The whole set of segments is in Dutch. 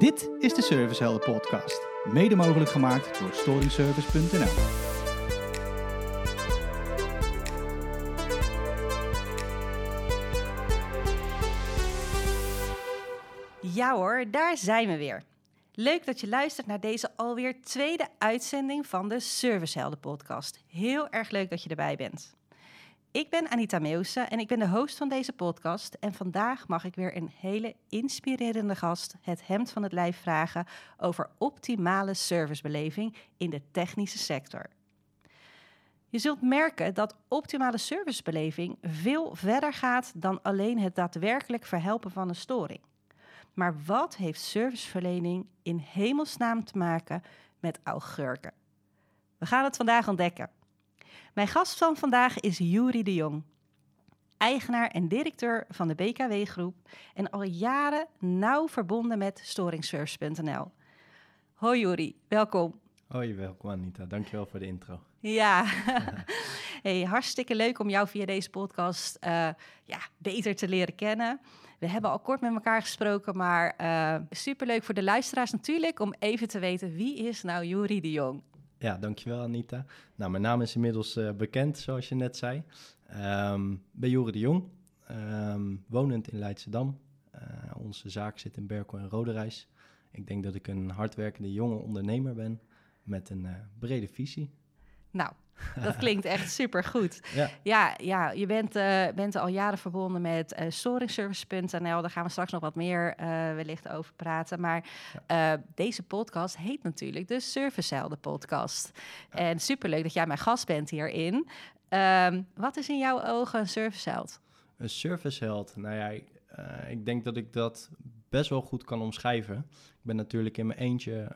Dit is de Servicehelden podcast, mede mogelijk gemaakt door storingservice.nl. Ja hoor, daar zijn we weer. Leuk dat je luistert naar deze alweer tweede uitzending van de Servicehelden podcast. Heel erg leuk dat je erbij bent. Ik ben Anita Meeuwse en ik ben de host van deze podcast. En vandaag mag ik weer een hele inspirerende gast het hemd van het lijf vragen over optimale servicebeleving in de technische sector. Je zult merken dat optimale servicebeleving veel verder gaat dan alleen het daadwerkelijk verhelpen van een storing. Maar wat heeft serviceverlening in hemelsnaam te maken met augurken? We gaan het vandaag ontdekken. Mijn gast van vandaag is Juri de Jong, eigenaar en directeur van de BKW Groep en al jaren nauw verbonden met storingservice.nl. Hoi Juri, welkom. Hoi, welkom Anita. Dankjewel voor de intro. Ja, hey, hartstikke leuk om jou via deze podcast uh, ja, beter te leren kennen. We hebben al kort met elkaar gesproken, maar uh, superleuk voor de luisteraars natuurlijk om even te weten wie is nou Juri de Jong. Ja, dankjewel Anita. Nou, mijn naam is inmiddels uh, bekend, zoals je net zei. Um, ben Juri de Jong, um, wonend in Leidschendam. Uh, onze zaak zit in Berkel en Roderijs. Ik denk dat ik een hardwerkende jonge ondernemer ben met een uh, brede visie. Nou, dat klinkt echt super goed. Ja, ja, ja je bent, uh, bent al jaren verbonden met uh, storingservice.nl. Daar gaan we straks nog wat meer uh, wellicht over praten. Maar ja. deze podcast heet natuurlijk de Servicehelden podcast. Ja. En superleuk dat jij mijn gast bent hierin. Um, wat is in jouw ogen een serviceheld? Een serviceheld? Nou ja, ik denk dat ik dat best wel goed kan omschrijven. Ik ben natuurlijk in mijn eentje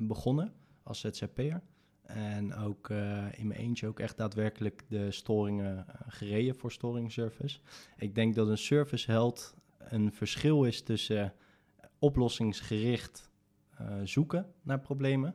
begonnen als ZZP'er. En ook uh, in mijn eentje ook echt daadwerkelijk de storingen uh, gereden voor storingservice. Ik denk dat een serviceheld een verschil is tussen uh, oplossingsgericht zoeken naar problemen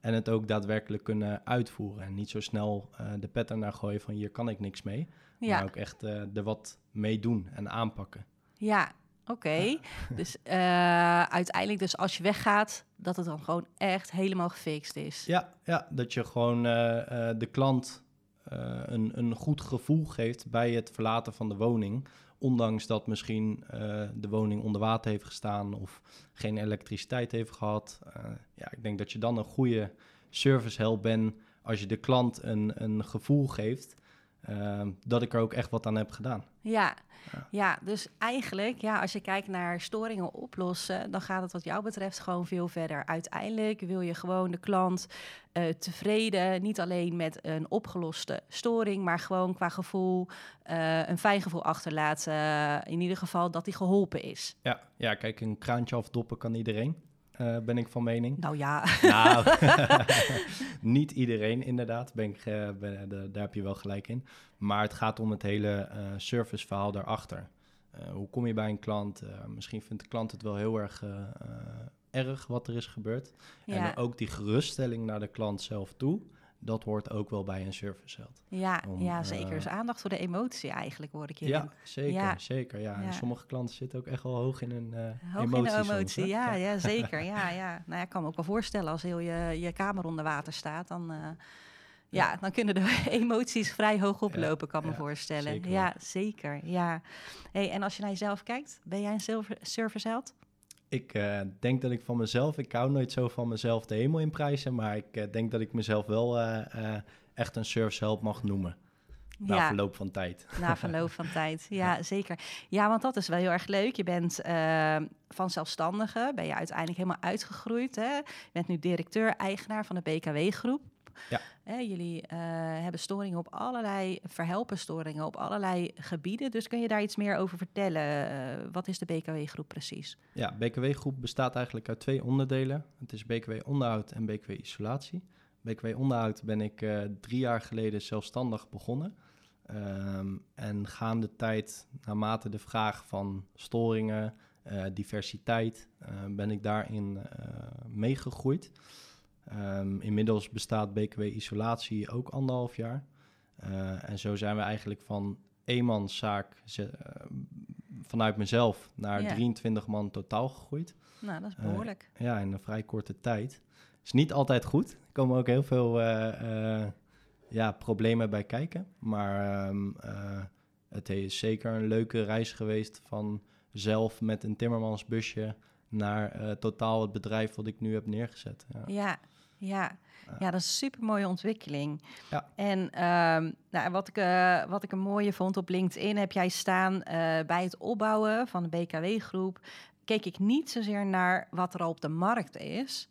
en het ook daadwerkelijk kunnen uitvoeren. En niet zo snel de pet ernaar gooien van hier kan ik niks mee, ja. maar ook echt er wat mee doen en aanpakken. Ja, Oké, okay. dus uh, uiteindelijk, dus als je weggaat, dat het dan gewoon echt helemaal gefixt is. Ja, ja dat je gewoon uh, uh, de klant een, een goed gevoel geeft bij het verlaten van de woning. Ondanks dat misschien de woning onder water heeft gestaan of geen elektriciteit heeft gehad. ja, ik denk dat je dan een goede serviceheld bent als je de klant een, een gevoel geeft uh, dat ik er ook echt wat aan heb gedaan. Ja. ja. Ja. dus eigenlijk, ja, als je kijkt naar storingen oplossen, dan gaat het wat jou betreft gewoon veel verder. Uiteindelijk wil je gewoon de klant uh, tevreden, niet alleen met een opgeloste storing, maar gewoon qua gevoel uh, een fijn gevoel achterlaten. in ieder geval dat die geholpen is. Ja, ja, kijk, een kraantje afdoppen kan iedereen. Uh, ben ik van mening. Nou ja. Nou, niet iedereen inderdaad, ben ik, uh, ben, de, daar heb je wel gelijk in. Maar het gaat om het hele uh, serviceverhaal daarachter. hoe kom je bij een klant? misschien vindt de klant het wel heel erg erg wat er is gebeurd. Ja. En ook die geruststelling naar de klant zelf toe dat hoort ook wel bij een serviceheld. Ja, Om, ja zeker. Uh, dus aandacht voor de emotie eigenlijk, hoor ik je. Ja, zeker, ja. zeker. Ja. ja. En sommige klanten zitten ook echt wel hoog in hun uh, hoog emotie. in de emotie, ja, ja, zeker. ja, ja. Nou ik kan me ook wel voorstellen, als heel je, je kamer onder water staat, dan... Uh, ja, ja, dan kunnen de emoties vrij hoog oplopen, kan me voorstellen. Zeker. Ja, zeker. Ja. Hey, en als je naar jezelf kijkt, ben jij een serviceheld? Ik uh, denk dat ik van mezelf, ik hou nooit zo van mezelf de hemel in prijzen, maar ik uh, denk dat ik mezelf wel uh, echt een serviceheld mag noemen. Na ja. verloop van tijd. Na verloop van tijd, ja, ja, zeker. Ja, want dat is wel heel erg leuk. Je bent van zelfstandige, ben je uiteindelijk helemaal uitgegroeid. Hè? Je bent nu directeur-eigenaar van de BKW-groep. Ja. Hè, jullie uh, hebben storingen op allerlei, verhelpen storingen op allerlei gebieden. Dus kun je daar iets meer over vertellen? Uh, wat is de BKW-groep precies? Ja, BKW-groep bestaat eigenlijk uit twee onderdelen. Het is BKW onderhoud en BKW isolatie. BKW onderhoud ben ik uh, drie jaar geleden zelfstandig begonnen. Um, en gaande tijd, naarmate de vraag van storingen, diversiteit, ben ik daarin meegegroeid. Um, inmiddels bestaat BKW Isolatie ook anderhalf jaar. Uh, en zo zijn we eigenlijk van eenmanszaak uh, vanuit mezelf naar Ja. 23 man totaal gegroeid. Nou, dat is Eh, behoorlijk. Ja, in een vrij korte tijd. Is niet altijd goed. Er komen ook heel veel eh, eh, ja, problemen bij kijken. Maar ehm, eh, het is zeker een leuke reis geweest van zelf met een timmermansbusje naar eh, totaal het bedrijf wat ik nu heb neergezet. Ja. Ja, ja. Ja. ja, dat is een super mooie ontwikkeling. Ja. En ehm, nou, wat, ik, eh, wat ik een mooie vond op LinkedIn, heb jij staan eh, bij het opbouwen van de BKW-groep. Keek ik niet zozeer naar wat er al op de markt is,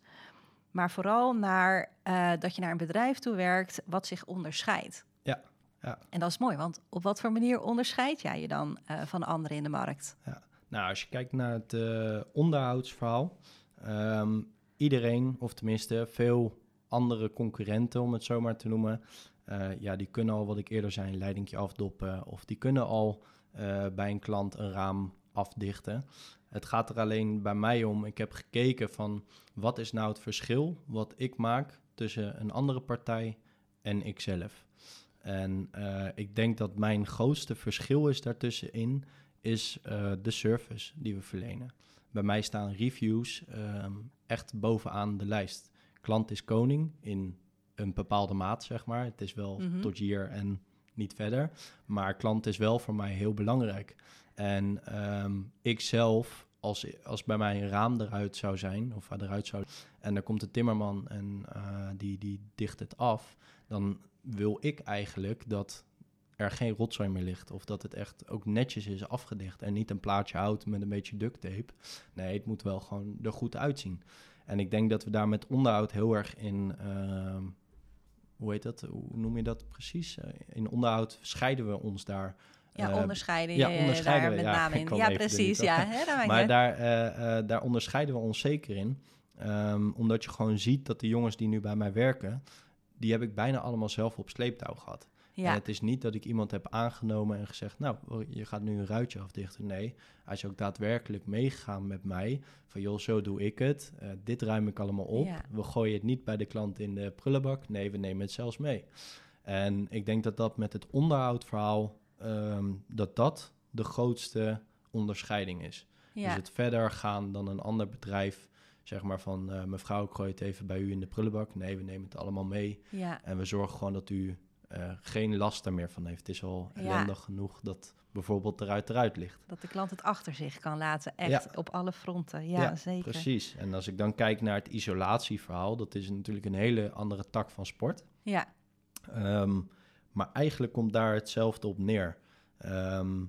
maar vooral naar eh, dat je naar een bedrijf toe werkt wat zich onderscheidt. Ja, ja. En dat is mooi, want op wat voor manier onderscheid jij je dan van anderen in de markt? Nou, als je kijkt naar het onderhoudsverhaal, ehm, iedereen, of tenminste veel andere concurrenten, om het zo maar te noemen, eh, ja, die kunnen al, wat ik eerder zei, een leidingje afdoppen, of die kunnen al eh, bij een klant een raam afdichten. Het gaat er alleen bij mij om, ik heb gekeken van wat is nou het verschil wat ik maak tussen een andere partij en ikzelf. En eh, ik denk dat mijn grootste verschil is daartussenin, is de service die we verlenen. Bij mij staan reviews ehm, echt bovenaan de lijst. Klant is koning in een bepaalde maat, zeg maar. Het is wel Mhm. tot hier en niet verder. Maar klant is wel voor mij heel belangrijk. En ehm, ik zelf, als, als bij mij een raam eruit zou zijn, of eruit zou... en er komt de timmerman en eh, die, die dicht het af... dan wil ik eigenlijk dat er geen rotzooi meer ligt. Of dat het echt ook netjes is afgedicht. En niet een plaatje hout met een beetje duct tape. Nee, het moet wel gewoon er goed uitzien. En ik denk dat we daar met onderhoud heel erg in... ehm, hoe heet dat? Hoe noem je dat precies? Eh, in onderhoud scheiden we ons daar. Ja, eh, onderscheiden ja, je onderscheiden daar we, met ja, name in. Ja, niet precies. Ja, hè, Maar daar, eh, eh, daar onderscheiden we ons zeker in. Ehm, omdat je gewoon ziet dat de jongens die nu bij mij werken... die heb ik bijna allemaal zelf op sleeptouw gehad. En Ja, het is niet dat ik iemand heb aangenomen en gezegd... nou, je gaat nu een ruitje afdichten. Nee, hij is ook daadwerkelijk meegegaan met mij. Van joh, zo doe ik het. Eh, dit ruim ik allemaal op. Ja. We gooien het niet bij de klant in de prullenbak. Nee, we nemen het zelfs mee. En ik denk dat dat met het onderhoudverhaal... ehm, dat dat de grootste onderscheiding is. ja. Dus het verder gaan dan een ander bedrijf... zeg maar van eh, mevrouw, ik gooi het even bij u in de prullenbak. Nee, we nemen het allemaal mee. ja. En we zorgen gewoon dat u eh, geen last er meer van heeft. Het is al Ja. ellendig genoeg dat bijvoorbeeld eruit eruit ligt. Dat de klant het achter zich kan laten, echt Ja. op alle fronten. Ja, zeker. Precies. En als ik dan kijk naar het isolatieverhaal, dat is natuurlijk een hele andere tak van sport. Ja, Ehm, maar eigenlijk komt daar hetzelfde op neer. Ehm,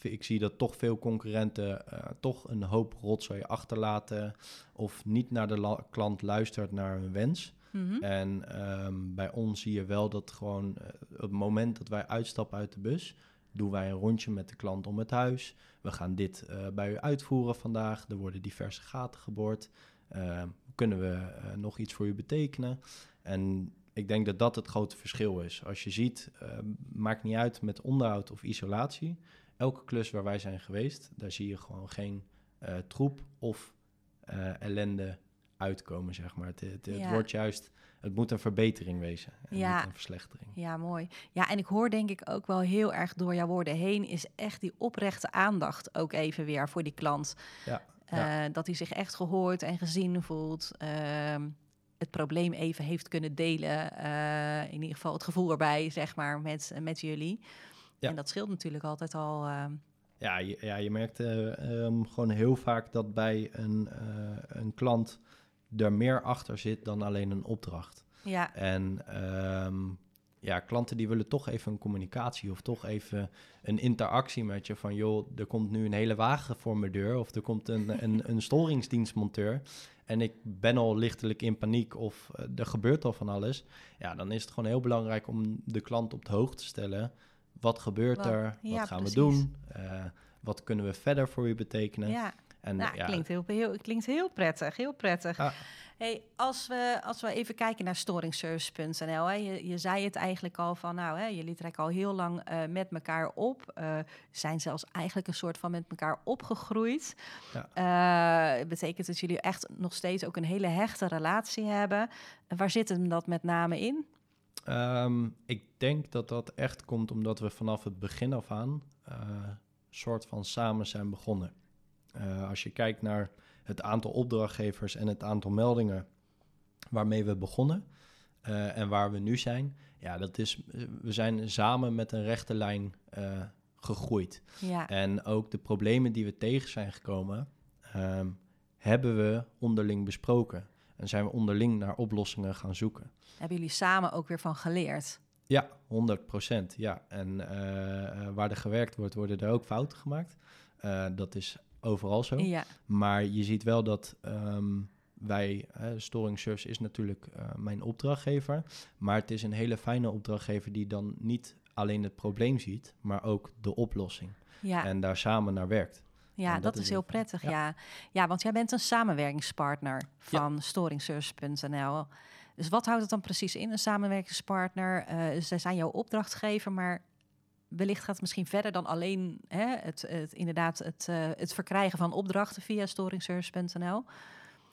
ik zie dat toch veel concurrenten eh, toch een hoop rotzooi achterlaten of niet naar de la- klant luistert naar hun wens. Mhm. En ehm, bij ons zie je wel dat gewoon eh, op het moment dat wij uitstappen uit de bus, doen wij een rondje met de klant om het huis. We gaan dit eh, bij u uitvoeren vandaag. Er worden diverse gaten geboord. Ehm, kunnen we eh, nog iets voor u betekenen? En ik denk dat dat het grote verschil is. Als je ziet, ehm, maakt niet uit met onderhoud of isolatie. Elke klus waar wij zijn geweest, daar zie je gewoon geen eh, troep of eh, ellende uitkomen, zeg maar. Het, het, het Ja. wordt juist, het moet een verbetering wezen en Ja. niet een verslechtering. ja, mooi. Ja, en ik hoor denk ik ook wel heel erg door jouw woorden heen... is echt die oprechte aandacht ook even weer voor die klant. Ja, Eh. Dat hij zich echt gehoord en gezien voelt. ehm, het probleem even heeft kunnen delen. eh, in ieder geval het gevoel erbij, zeg maar, met, met jullie. Ja. En dat scheelt natuurlijk altijd al. ehm, Ja, je, ja, je merkt eh, ehm, gewoon heel vaak dat bij een, een klant er meer achter zit dan alleen een opdracht. ja, En ehm, ja, klanten die willen toch even een communicatie of toch even een interactie met je van joh, er komt nu een hele wagen voor mijn deur of er komt een, een, een storingsdienstmonteur en ik ben al lichtelijk in paniek of eh, er gebeurt al van alles. Ja, dan is het gewoon heel belangrijk om de klant op de hoogte te stellen. Wat gebeurt Wat- er? Wat ja, gaan precies. we doen? Eh, wat kunnen we verder voor u betekenen? ja. En Nou, ja, klinkt, heel, heel, klinkt heel prettig, heel prettig. Ah. Hey, als, we, als we even kijken naar storingservice.nl, hè, je, je zei het eigenlijk al van, nou, hè, jullie trekken al heel lang eh, met elkaar op, eh, zijn zelfs eigenlijk een soort van met elkaar opgegroeid. Eh, het betekent dat jullie echt nog steeds ook een hele hechte relatie hebben. En waar zit hem dat met name in? Ehm, ik denk dat dat echt komt omdat we vanaf het begin af aan eh, soort van samen zijn begonnen. Uh, als je kijkt naar het aantal opdrachtgevers en het aantal meldingen waarmee we begonnen uh, en waar we nu zijn, ja, dat is, we zijn samen met een rechte lijn uh, gegroeid. Ja. En ook de problemen die we tegen zijn gekomen, um, hebben we onderling besproken. En zijn we onderling naar oplossingen gaan zoeken. Hebben jullie samen ook weer van geleerd? Ja, 100 procent. Ja. En uh, waar er gewerkt wordt, worden er ook fouten gemaakt. Uh, dat is overal zo. Ja. Maar je ziet wel dat um, wij, uh, Storing Service is natuurlijk mijn opdrachtgever. Maar het is een hele fijne opdrachtgever die dan niet alleen het probleem ziet, maar ook de oplossing. Ja. En daar samen naar werkt. Ja, dat, is heel prettig, ja. ja. ja. want jij bent een samenwerkingspartner van storingservice.nl. Dus wat houdt het dan precies in, een samenwerkingspartner? Uh, zij zijn jouw opdrachtgever, maar wellicht gaat het misschien verder dan alleen hè, het, het, inderdaad het, uh, het verkrijgen van opdrachten via storingservice.nl.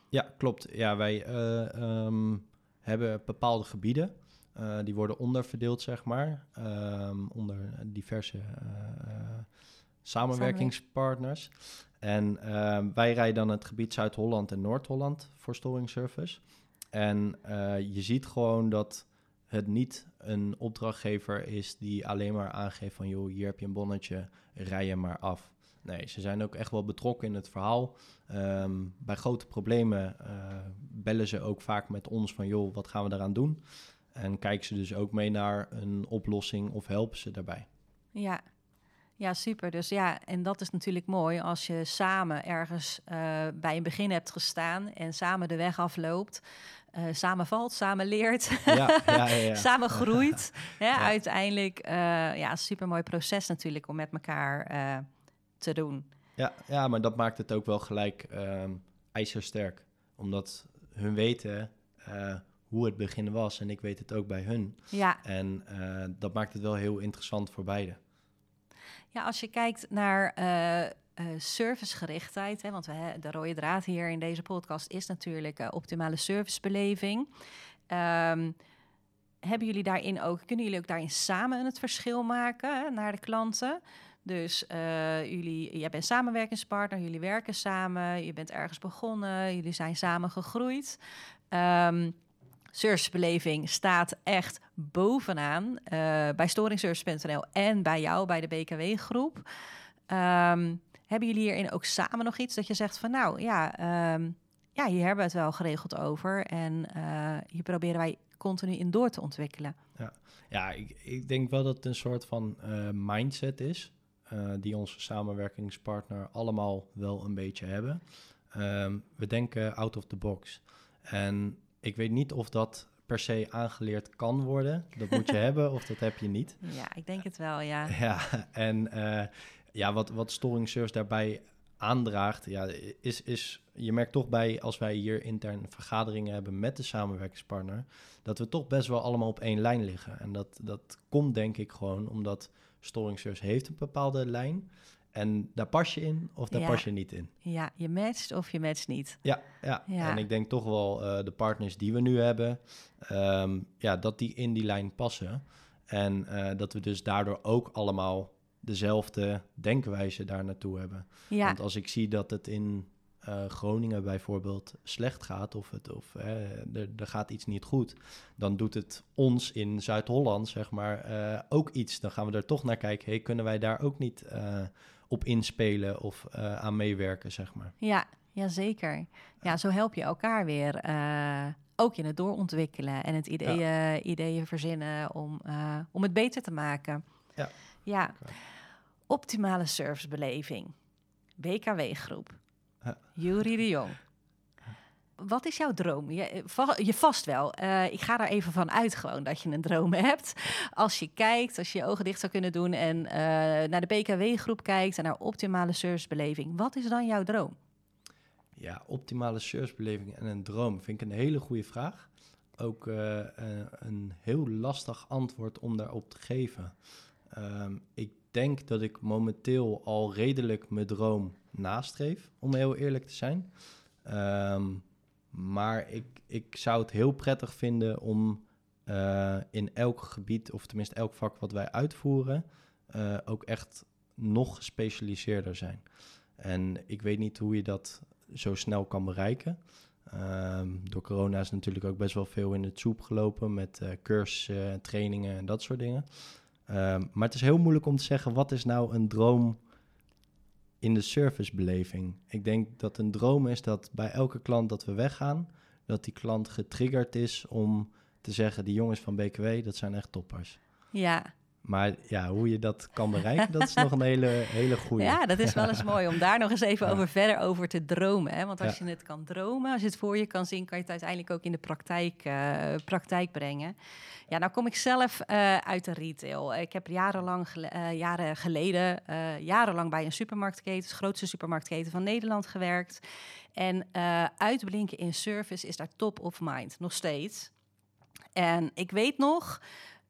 Ja, klopt. Ja, wij uh, um, hebben bepaalde gebieden. Uh, die worden onderverdeeld, zeg maar, um, onder diverse samenwerkingspartners. En uh, wij rijden dan het gebied Zuid-Holland en Noord-Holland voor Storing Service. En je ziet gewoon dat het niet een opdrachtgever is die alleen maar aangeeft van... joh, hier heb je een bonnetje, rij je maar af. Nee, ze zijn ook echt wel betrokken in het verhaal. Um, bij grote problemen uh, bellen ze ook vaak met ons van... joh, wat gaan we daaraan doen? En kijken ze dus ook mee naar een oplossing of helpen ze daarbij. Ja, ja, super. Dus ja, en dat is natuurlijk mooi als je samen ergens uh, bij een begin hebt gestaan en samen de weg afloopt. Uh, samen valt, samen leert, ja, ja, ja, samen groeit. Hè, uiteindelijk, uh, ja, super mooi proces natuurlijk om met elkaar te doen. Ja, ja, maar dat maakt het ook wel gelijk um, ijzersterk. Omdat hun weten hoe het begin was en ik weet het ook bij hun. Ja. En dat maakt het wel heel interessant voor beide. Ja, als je kijkt naar uh, uh, servicegerichtheid, hè, want we, de rode draad hier in deze podcast is natuurlijk uh, optimale servicebeleving. Um, hebben jullie daarin ook, kunnen jullie ook daarin samen het verschil maken naar de klanten? Dus jullie, jij bent samenwerkingspartner, jullie werken samen, je bent ergens begonnen, jullie zijn samen gegroeid. Um, servicebeleving staat echt bovenaan uh, bij storingservice.nl en bij jou, bij de BKW-groep. Um, hebben jullie hierin ook samen nog iets dat je zegt van nou ja, um, ja hier hebben we het wel geregeld over en uh, hier proberen wij continu in door te ontwikkelen? Ja, ja ik, ik denk wel dat het een soort van uh, mindset is uh, die onze samenwerkingspartner allemaal wel een beetje hebben. Um, we denken out of the box. En ik weet niet of dat per se aangeleerd kan worden. Dat moet je hebben of dat heb je niet. Ja, ik denk het wel, ja. Ja, en uh, ja, wat, wat Storing Service daarbij aandraagt, ja, is, is, je merkt toch bij, als wij hier intern vergaderingen hebben met de samenwerkingspartner, dat we toch best wel allemaal op één lijn liggen. En dat, dat komt denk ik gewoon omdat Storing Service heeft een bepaalde lijn en daar pas je in of daar Ja. pas je niet in. Ja, je matcht of je matcht niet. Ja, ja. Ja. en ik denk toch wel eh, de partners die we nu hebben, ehm, ja, dat die in die lijn passen. En eh, dat we dus daardoor ook allemaal dezelfde denkwijze daar naartoe hebben. Ja, Want als ik zie dat het in eh, Groningen bijvoorbeeld slecht gaat, of, het, of eh, er, er gaat iets niet goed, dan doet het ons in Zuid-Holland, zeg maar, eh, ook iets. Dan gaan we er toch naar kijken, hey, kunnen wij daar ook niet op inspelen of aan meewerken, zeg maar. ja, ja, zeker. Ja, zo help je elkaar weer. ook in het doorontwikkelen en het ideeën, ideeën verzinnen om, om het beter te maken. Ja. Ja. Optimale servicebeleving. BKW-groep. Jury de Jong. Wat is jouw droom? Je, va- je vast wel. Eh, ik ga er even van uit gewoon dat je een droom hebt. Als je kijkt, als je je ogen dicht zou kunnen doen... en eh, naar de BKW-groep kijkt en naar optimale servicebeleving. Wat is dan jouw droom? Ja, optimale servicebeleving en een droom vind ik een hele goede vraag. Ook eh, eh, een heel lastig antwoord om daarop te geven. Ehm, ik denk dat ik momenteel al redelijk mijn droom nastreef, om heel eerlijk te zijn. Ehm, maar ik, ik zou het heel prettig vinden om eh, in elk gebied, of tenminste elk vak wat wij uitvoeren, eh, ook echt nog gespecialiseerder zijn. En ik weet niet hoe je dat zo snel kan bereiken. Ehm, door corona is natuurlijk ook best wel veel in het soep gelopen met uh, cursussen, trainingen en dat soort dingen. Ehm, maar het is heel moeilijk om te zeggen, wat is nou een droom in de servicebeleving? Ik denk dat een droom is dat bij elke klant dat we weggaan, dat die klant getriggerd is om te zeggen, die jongens van BKW, dat zijn echt toppers. Ja, maar ja, hoe je dat kan bereiken, dat is nog een hele, hele goede. Ja, dat is wel eens mooi om daar nog eens even over verder over te dromen. Hè? Want als je het kan dromen, als je het voor je kan zien, kan je het uiteindelijk ook in de praktijk, uh, praktijk brengen. Ja, nou kom ik zelf uh, uit de retail. Ik heb jarenlang, uh, jaren geleden, jarenlang bij een supermarktketen, de grootste supermarktketen van Nederland gewerkt. En uitblinken in service is daar top of mind, nog steeds. En ik weet nog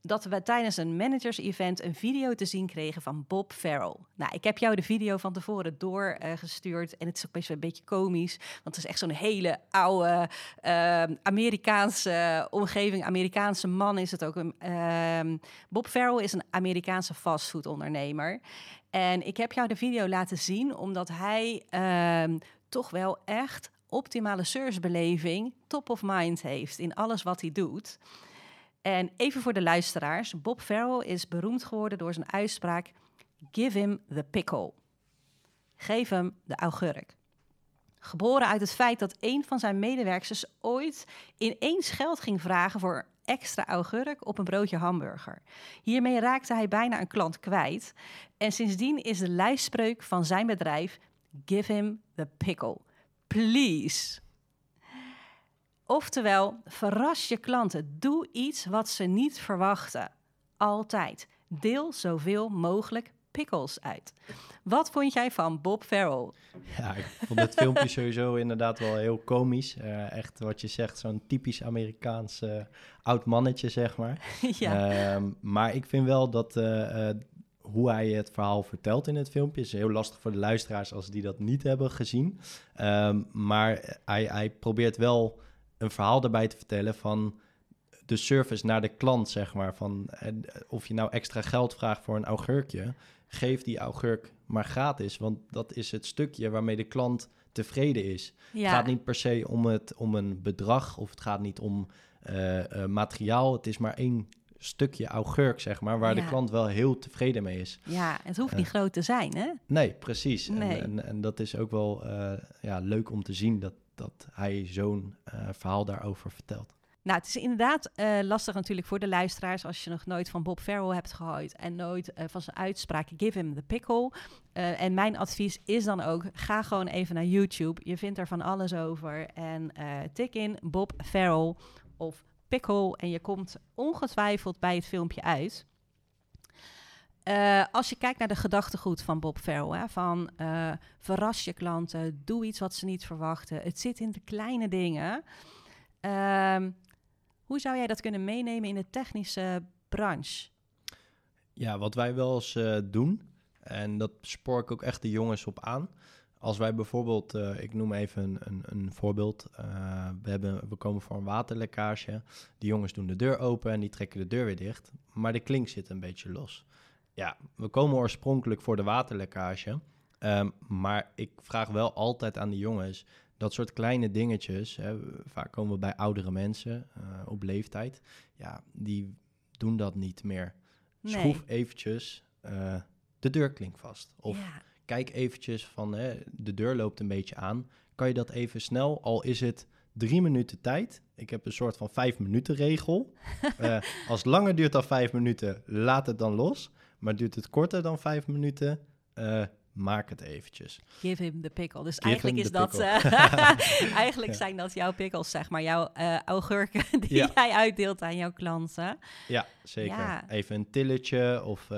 dat we tijdens een managers-event een video te zien kregen van Bob Farrell. Nou, ik heb jou de video van tevoren doorgestuurd. en het is ook best wel een beetje komisch. Want het is echt zo'n hele oude uh, Amerikaanse omgeving. Amerikaanse man is het ook. Uh, Bob Farrell is een Amerikaanse fastfoodondernemer. En ik heb jou de video laten zien omdat hij ehm, toch wel echt optimale servicebeleving top of mind heeft in alles wat hij doet. En even voor de luisteraars. Bob Farrell is beroemd geworden door zijn uitspraak... Give him the pickle. Geef hem de augurk. Geboren uit het feit dat een van zijn medewerkers ooit ineens geld ging vragen voor extra augurk op een broodje hamburger. Hiermee raakte hij bijna een klant kwijt. En sindsdien is de lijfspreuk van zijn bedrijf: Give him the pickle. Please. Oftewel, verras je klanten. Doe iets wat ze niet verwachten. Altijd. Deel zoveel mogelijk pickles uit. Wat vond jij van Bob Farrell? Ja, ik vond het filmpje sowieso inderdaad wel heel komisch. Uh, echt wat je zegt, zo'n typisch Amerikaans uh, oud mannetje, zeg maar. ja. Uh, maar ik vind wel dat uh, hoe hij het verhaal vertelt in het filmpje is heel lastig voor de luisteraars als die dat niet hebben gezien. Um, maar hij, hij probeert wel een verhaal erbij te vertellen van de service naar de klant, zeg maar. Van, of je nou extra geld vraagt voor een augurkje, geef die augurk maar gratis. Want dat is het stukje waarmee de klant tevreden is. Het gaat niet per se om, het, om een bedrag of het gaat niet om uh, materiaal. Het is maar één stukje augurk, zeg maar, waar de klant wel heel tevreden mee is. Ja, het hoeft niet uh, groot te zijn, hè? Nee, precies. Nee. En, en, en, dat is ook wel ja, leuk om te zien dat, dat hij zo'n uh, verhaal daarover vertelt. Nou, het is inderdaad uh, lastig natuurlijk voor de luisteraars als je nog nooit van Bob Farrell hebt gehoord en nooit uh, van zijn uitspraak give him the pickle. En mijn advies is dan ook, ga gewoon even naar YouTube. Je vindt er van alles over en tik in Bob Farrell of pickle en je komt ongetwijfeld bij het filmpje uit. Uh, als je kijkt naar de gedachtegoed van Bob Farrell, van uh, verras je klanten, doe iets wat ze niet verwachten. Het zit in de kleine dingen. Uh, hoe zou jij dat kunnen meenemen in de technische branche? Ja, wat wij wel eens uh, doen, en dat spoor ik ook echt de jongens op aan. Als wij bijvoorbeeld, ik noem even een, een, een voorbeeld. we, hebben, we komen voor een waterlekkage. Die jongens doen de deur open en die trekken de deur weer dicht. Maar de klink zit een beetje los. Ja, we komen oorspronkelijk voor de waterlekkage. Um, maar ik vraag wel altijd aan de jongens dat soort kleine dingetjes. Hè, vaak komen we bij oudere mensen uh, op leeftijd. Ja, die doen dat niet meer. Nee. Schroef eventjes uh, de deurklink vast. Of ja. kijk eventjes van hè, de deur loopt een beetje aan. Kan je dat even snel, al is het drie minuten tijd. Ik heb een soort van vijf minuten regel. uh, als het langer duurt dan vijf minuten, laat het dan los. Maar duurt het korter dan vijf minuten, uh, maak het eventjes. Give him the pickle. Dus Give eigenlijk is dat, uh, eigenlijk ja. zijn dat jouw pickles, zeg maar, jouw uh, augurken die ja. jij uitdeelt aan jouw klanten. Ja, zeker. Ja. Even een tilletje of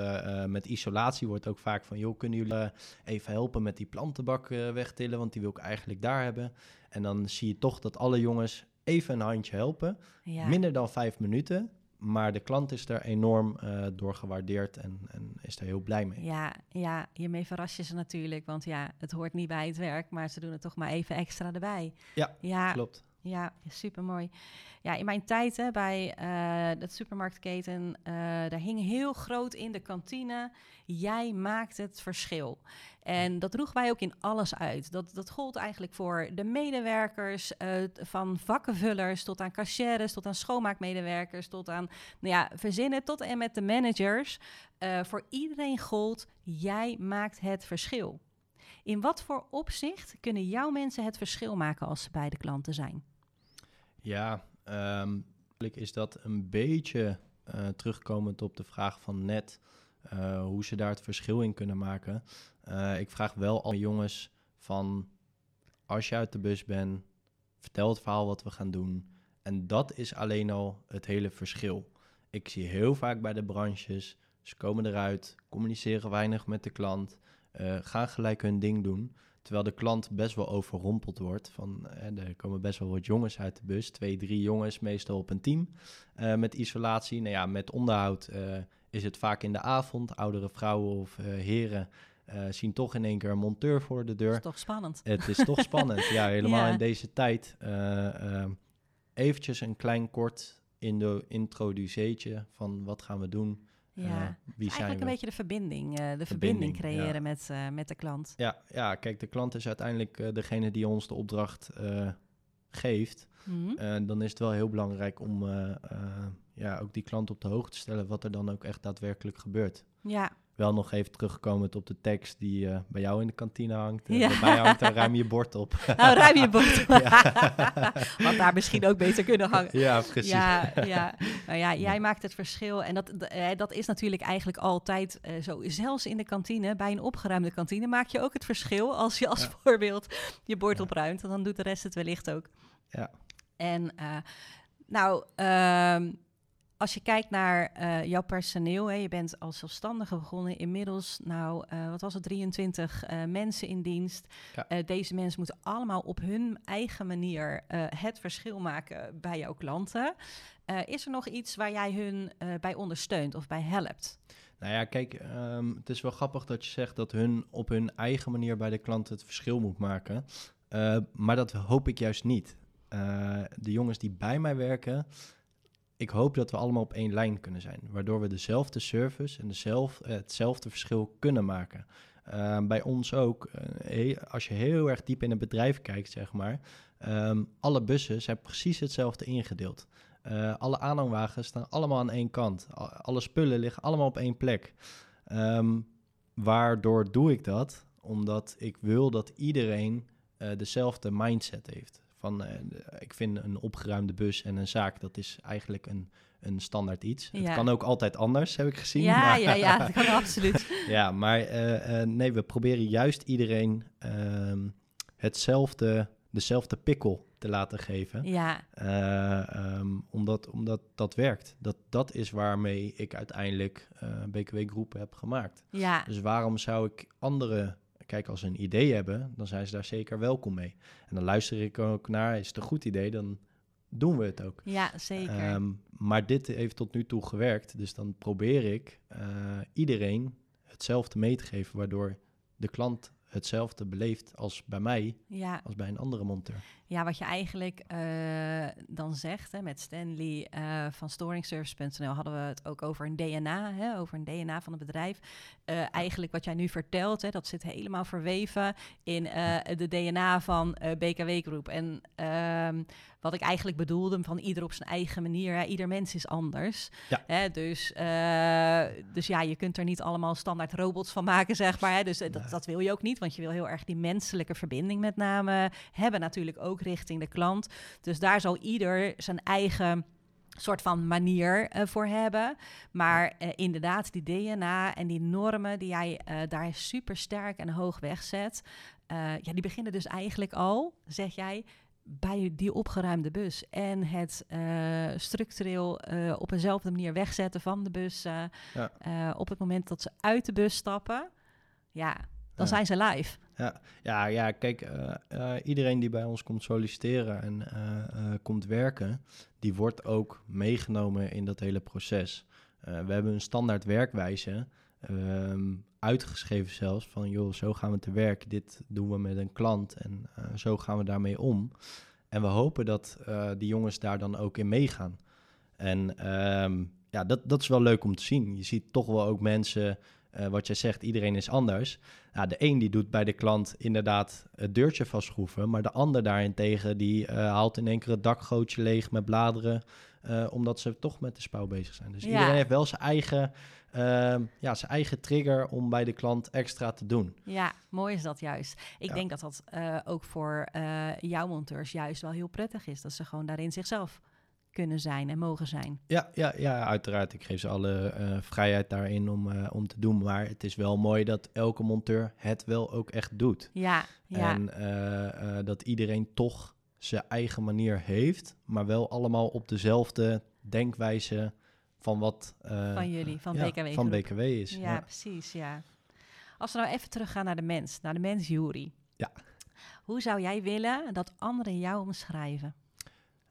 met isolatie wordt ook vaak van, joh, kunnen jullie even helpen met die plantenbak wegtillen, want die wil ik eigenlijk daar hebben. En dan zie je toch dat alle jongens even een handje helpen. Minder dan vijf minuten. Maar de klant is er enorm uh, door gewaardeerd en, en, is er heel blij mee. Ja, ja, hiermee verras je ze natuurlijk. Want ja, het hoort niet bij het werk, maar ze doen het toch maar even extra erbij. Ja, ja klopt. Ja, super mooi. Ja, in mijn tijd hè, bij uh, de supermarktketen, uh, daar hing heel groot in de kantine: jij maakt het verschil. En dat droegen wij ook in alles uit. Dat, dat gold eigenlijk voor de medewerkers, uh, van vakkenvullers tot aan cashiers, tot aan schoonmaakmedewerkers, tot aan nou ja, verzinnen, tot en met de managers. voor iedereen gold: jij maakt het verschil. In wat voor opzicht kunnen jouw mensen het verschil maken als ze bij de klanten zijn? Ja, um, is dat een beetje uh, terugkomend op de vraag van net, uh, hoe ze daar het verschil in kunnen maken. Uh, ik vraag wel alle jongens van, als je uit de bus bent, vertel het verhaal wat we gaan doen. En dat is alleen al het hele verschil. Ik zie heel vaak bij de branches, ze komen eruit, communiceren weinig met de klant, gaan gelijk hun ding doen. Terwijl de klant best wel overrompeld wordt. Van, eh, er komen best wel wat jongens uit de bus. Twee, drie jongens, meestal op een team. Uh, met isolatie. Nou ja, met onderhoud uh, is het vaak in de avond. Oudere vrouwen of uh, heren zien toch in één keer een monteur voor de deur. Het is toch spannend. Het is toch spannend, ja. Helemaal ja. in deze tijd. eventjes een klein kort in de introduceetje van wat gaan we doen. Ja, wie eigenlijk een beetje de verbinding, uh, de verbinding, verbinding creëren met, uh, met de klant. Ja, ja, kijk, de klant is uiteindelijk degene die ons de opdracht geeft. Mm -hmm. dan is het wel heel belangrijk om ja, ook die klant op de hoogte te stellen wat er dan ook echt daadwerkelijk gebeurt. Ja, wel nog even teruggekomen op de tekst die uh, bij jou in de kantine hangt. Uh, ja. Bij hangt, daar ruim je bord op. Nou, ruim je bord op. Wat daar misschien ook beter kunnen hangen. Ja, precies. Ja, ja. Nou ja, jij maakt het verschil. En dat, dat is natuurlijk eigenlijk altijd zo. Zelfs in de kantine, bij een opgeruimde kantine, maak je ook het verschil. Als je als ja. voorbeeld je bord opruimt, dan doet de rest het wellicht ook. Ja. En nou... Ehm, als je kijkt naar uh, jouw personeel, hè, je bent als zelfstandige begonnen, inmiddels, nou, uh, wat was het, 23 uh, mensen in dienst. Ja. deze mensen moeten allemaal op hun eigen manier het verschil maken bij jouw klanten. is er nog iets waar jij hun bij ondersteunt of bij helpt? Nou ja, kijk, um, het is wel grappig dat je zegt dat hun op hun eigen manier bij de klant het verschil moet maken. maar dat hoop ik juist niet. de jongens die bij mij werken, ik hoop dat we allemaal op één lijn kunnen zijn. Waardoor we dezelfde service en dezelfde, hetzelfde verschil kunnen maken. Uh, bij ons ook, uh, als je heel erg diep in een bedrijf kijkt, zeg maar. Um, alle bussen zijn precies hetzelfde ingedeeld. Uh, alle aanhangwagens staan allemaal aan één kant. Alle spullen liggen allemaal op één plek. Um, waardoor doe ik dat? Omdat ik wil dat iedereen dezelfde mindset heeft. Van, uh, ik vind een opgeruimde bus en een zaak, dat is eigenlijk een, een standaard iets. Ja. Het kan ook altijd anders, heb ik gezien. Ja, maar, ja, ja, dat kan absoluut. ja, maar uh, uh, nee, we proberen juist iedereen ehm, hetzelfde, dezelfde pikkel te laten geven. Ja. Um, omdat, omdat dat werkt. Dat, dat is waarmee ik uiteindelijk BKW Groepen heb gemaakt. Ja. Dus waarom zou ik andere kijk, als ze een idee hebben, dan zijn ze daar zeker welkom mee. En dan luister ik ook naar, is het een goed idee, dan doen we het ook. Ja, zeker. Um, maar dit heeft tot nu toe gewerkt, dus dan probeer ik uh, iedereen hetzelfde mee te geven, waardoor de klant hetzelfde beleeft als bij mij, ja. als bij een andere monteur. Ja, wat je eigenlijk uh, dan zegt hè, met Stanley uh, van storingservice.nl hadden we het ook over een DNA, hè, over een DNA van het bedrijf. Uh, eigenlijk wat jij nu vertelt, hè, dat zit helemaal verweven in de DNA van BKW Groep. En ehm, wat ik eigenlijk bedoelde, van ieder op zijn eigen manier. Hè, ieder mens is anders. Ja. Hè, dus, dus ja, je kunt er niet allemaal standaard robots van maken, zeg maar. Hè, dus dat, dat wil je ook niet, want je wil heel erg die menselijke verbinding met name hebben natuurlijk ook richting de klant. Dus daar zal ieder zijn eigen soort van manier uh, voor hebben. Maar uh, inderdaad, die DNA en die normen die jij uh, daar super sterk en hoog wegzet, ja, die beginnen dus eigenlijk al, zeg jij, bij die opgeruimde bus. En het structureel op eenzelfde manier wegzetten van de bus ja. op het moment dat ze uit de bus stappen. Ja, dan zijn ze live. Ja, ja, ja kijk, uh, uh, iedereen die bij ons komt solliciteren en uh, komt werken, die wordt ook meegenomen in dat hele proces. we hebben een standaard werkwijze, um, uitgeschreven zelfs, van joh, zo gaan we te werk, dit doen we met een klant en zo gaan we daarmee om. En we hopen dat die jongens daar dan ook in meegaan. En ehm, ja, dat, dat is wel leuk om te zien. Je ziet toch wel ook mensen, uh, wat jij zegt, iedereen is anders. Ja, de een die doet bij de klant inderdaad het deurtje vastschroeven, maar de ander daarentegen die uh, haalt in één keer het dakgootje leeg met bladeren, uh, omdat ze toch met de spouw bezig zijn. Dus Ja. iedereen heeft wel zijn eigen, ehm, ja, zijn eigen trigger om bij de klant extra te doen. Ja, mooi is dat juist. Ik Ja. denk dat dat eh, ook voor eh, jouw monteurs juist wel heel prettig is. Dat ze gewoon daarin zichzelf kunnen zijn en mogen zijn. Ja, ja, ja, uiteraard. Ik geef ze alle eh, vrijheid daarin om, eh, om te doen. Maar het is wel mooi dat elke monteur het wel ook echt doet. Ja, ja, En eh, dat iedereen toch zijn eigen manier heeft, maar wel allemaal op dezelfde denkwijze van wat van jullie, van ja, BKW van. BKW is. Ja, Ja. precies, ja. Als we nou even teruggaan naar de mens, naar de mens Jury. Ja. Hoe zou jij willen dat anderen jou omschrijven?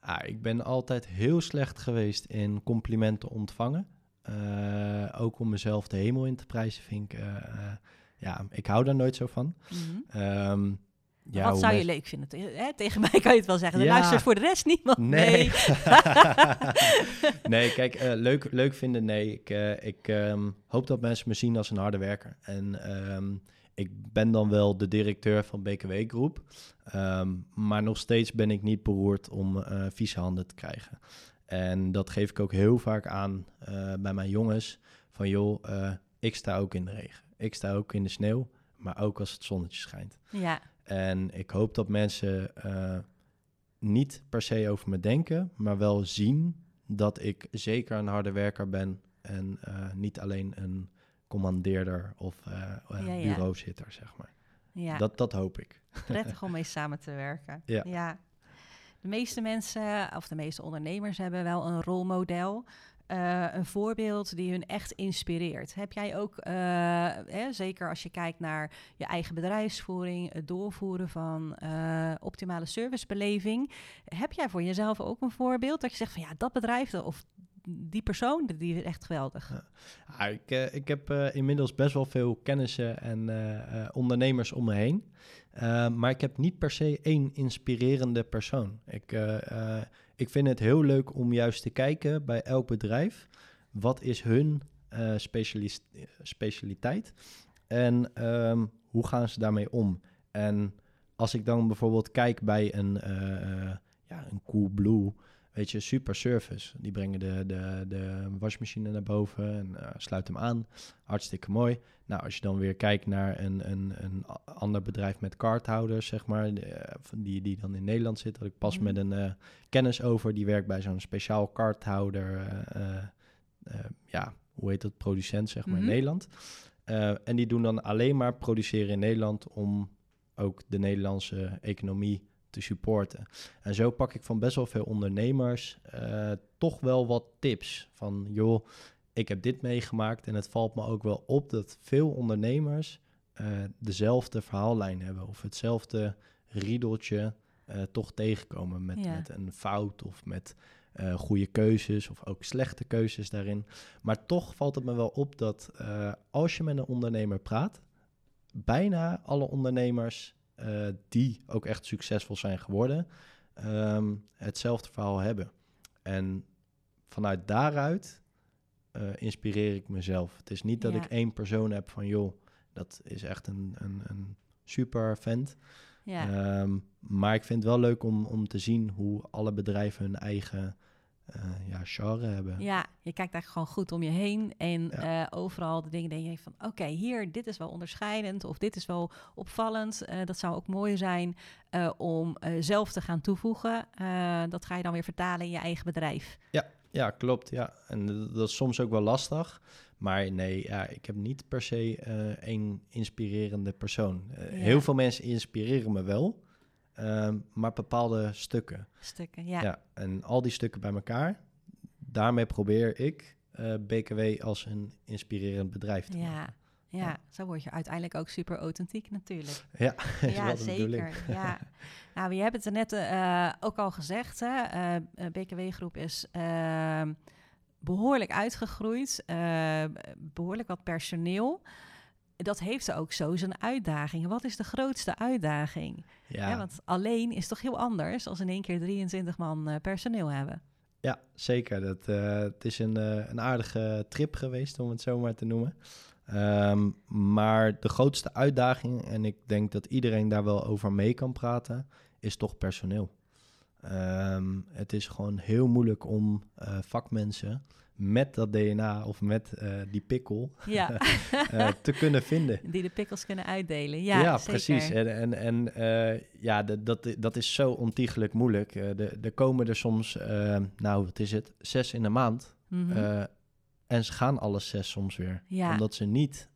Ah, ik ben altijd heel slecht geweest in complimenten ontvangen. Eh, ook om mezelf de hemel in te prijzen vind ik, eh, eh, ja, ik hou daar nooit zo van. Mhm. Ehm, ja, Wat zou je leuk vinden? Hè, tegen mij kan je het wel zeggen. Er Ja. luistert voor de rest niemand. Nee. nee, kijk, leuk, leuk vinden, nee. Ik, ik ehm, hoop dat mensen me zien als een harde werker. En ehm, ik ben dan wel de directeur van BKW Groep. Ehm, maar nog steeds ben ik niet beroerd om eh vieze handen te krijgen. En dat geef ik ook heel vaak aan eh, bij mijn jongens. Van joh, eh, ik sta ook in de regen. Ik sta ook in de sneeuw. Maar ook als het zonnetje schijnt. Ja, En ik hoop dat mensen niet per se over me denken, maar wel zien dat ik zeker een harde werker ben en niet alleen een commandeerder of eh, eh, Ja, ja. bureauzitter, zeg maar. ja. Dat, dat hoop ik. prettig om mee samen te werken. Ja. De meeste mensen, of de meeste ondernemers, hebben wel een rolmodel. eh, een voorbeeld die hun echt inspireert. Heb jij ook, eh, hè, zeker als je kijkt naar je eigen bedrijfsvoering, het doorvoeren van optimale servicebeleving, heb jij voor jezelf ook een voorbeeld dat je zegt van ja, dat bedrijf of die persoon, die is echt geweldig. Ja. Ah, ik, eh, ik heb eh, inmiddels best wel veel kennissen en eh, ondernemers om me heen. Maar ik heb niet per se één inspirerende persoon. Ik, ik vind het heel leuk om juist te kijken bij elk bedrijf. Wat is hun specialiteit? En ehm, hoe gaan ze daarmee om? En als ik dan bijvoorbeeld kijk bij een, ja, een Coolblue, weet je, super service. Die brengen de, de, de wasmachine naar boven en eh, sluiten hem aan. Hartstikke mooi. Nou, als je dan weer kijkt naar een, een, een ander bedrijf met kaarthouders, zeg maar, eh, van die, die dan in Nederland zit, had ik pas Mhm. met een eh, kennis over. Die werkt bij zo'n speciaal kaarthouder, ja, hoe heet dat, producent, zeg maar, Mhm. in Nederland. Eh, en die doen dan alleen maar produceren in Nederland om ook de Nederlandse economie te supporten. En zo pak ik van best wel veel ondernemers eh, toch wel wat tips. Van joh, ik heb dit meegemaakt en het valt me ook wel op dat veel ondernemers eh, dezelfde verhaallijn hebben of hetzelfde riedeltje eh, toch tegenkomen met, Ja. met een fout of met eh, goede keuzes of ook slechte keuzes daarin. Maar toch valt het me wel op dat als je met een ondernemer praat, bijna alle ondernemers eh, die ook echt succesvol zijn geworden, ehm, hetzelfde verhaal hebben. En vanuit daaruit eh, inspireer ik mezelf. Het is niet dat Ja. ik één persoon heb van, joh, dat is echt een, een, een super vent. Ja, Ehm, maar ik vind het wel leuk om, om te zien hoe alle bedrijven hun eigen eh, ja, genre hebben. ja, je kijkt eigenlijk gewoon goed om je heen en Ja. eh, overal de dingen denk je van, oké, hier, dit is wel onderscheidend of dit is wel opvallend. Eh, dat zou ook mooi zijn eh, om zelf te gaan toevoegen. Dat ga je dan weer vertalen in je eigen bedrijf. Ja, klopt. Ja. En dat is soms ook wel lastig. Maar nee, ja, ik heb niet per se één inspirerende persoon. Ja. Heel veel mensen inspireren me wel, ehm, maar bepaalde stukken. Stukken, ja. Ja. en al die stukken bij elkaar, daarmee probeer ik eh, BKW als een inspirerend bedrijf te maken. Ja, ja, zo word je uiteindelijk ook super authentiek natuurlijk. Ja, ja, zeker. Ja. Nou, we hebben het er net eh, ook al gezegd. Hè? Eh, eh, BKW-groep is eh, behoorlijk uitgegroeid. eh, behoorlijk wat personeel. dat heeft ook zo zijn uitdagingen. Wat is de grootste uitdaging? Ja, want alleen is toch heel anders als in één keer 23 man personeel hebben. Ja zeker. Dat, eh, het is een, eh, een aardige trip geweest, om het zo maar te noemen. Ehm, maar de grootste uitdaging, en ik denk dat iedereen daar wel over mee kan praten, is toch personeel. Ehm, het is gewoon heel moeilijk om eh, vakmensen met dat DNA of met eh, die pikkel Ja, eh, te kunnen vinden. die de pikkels kunnen uitdelen. Ja, zeker. precies. En, en, en eh, ja, dat, dat, dat is zo ontiegelijk moeilijk. De- er komen er soms, nou wat is het, zes in de maand. Mhm. En ze gaan alle zes soms weer. Ja. Omdat ze niet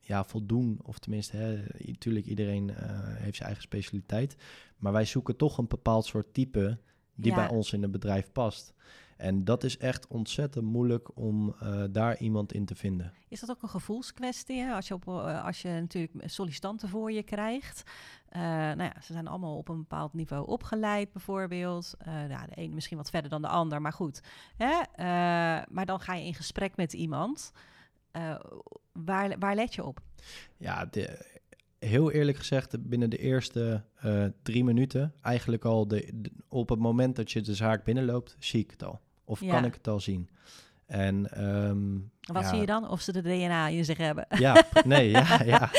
ja, voldoen. Of tenminste, hè, natuurlijk iedereen heeft zijn eigen specialiteit. Maar wij zoeken toch een bepaald soort type die Ja. bij ons in het bedrijf past. En dat is echt ontzettend moeilijk om eh, daar iemand in te vinden. Is dat ook een gevoelskwestie? Hè? Als, je op, eh, als je natuurlijk sollicitanten voor je krijgt. Eh, nou ja, ze zijn allemaal op een bepaald niveau opgeleid, bijvoorbeeld. Ja, de ene misschien wat verder dan de ander, maar goed. Hè? Maar dan ga je in gesprek met iemand. Waar, waar let je op? Ja, de- heel eerlijk gezegd, binnen de eerste drie minuten, eigenlijk al de, de- op het moment dat je de zaak binnenloopt, zie ik het al. Of Ja. kan ik het al zien. En ehm, Wat ja, zie je dan? Of ze de DNA in zich hebben? Ja, nee, ja, ja.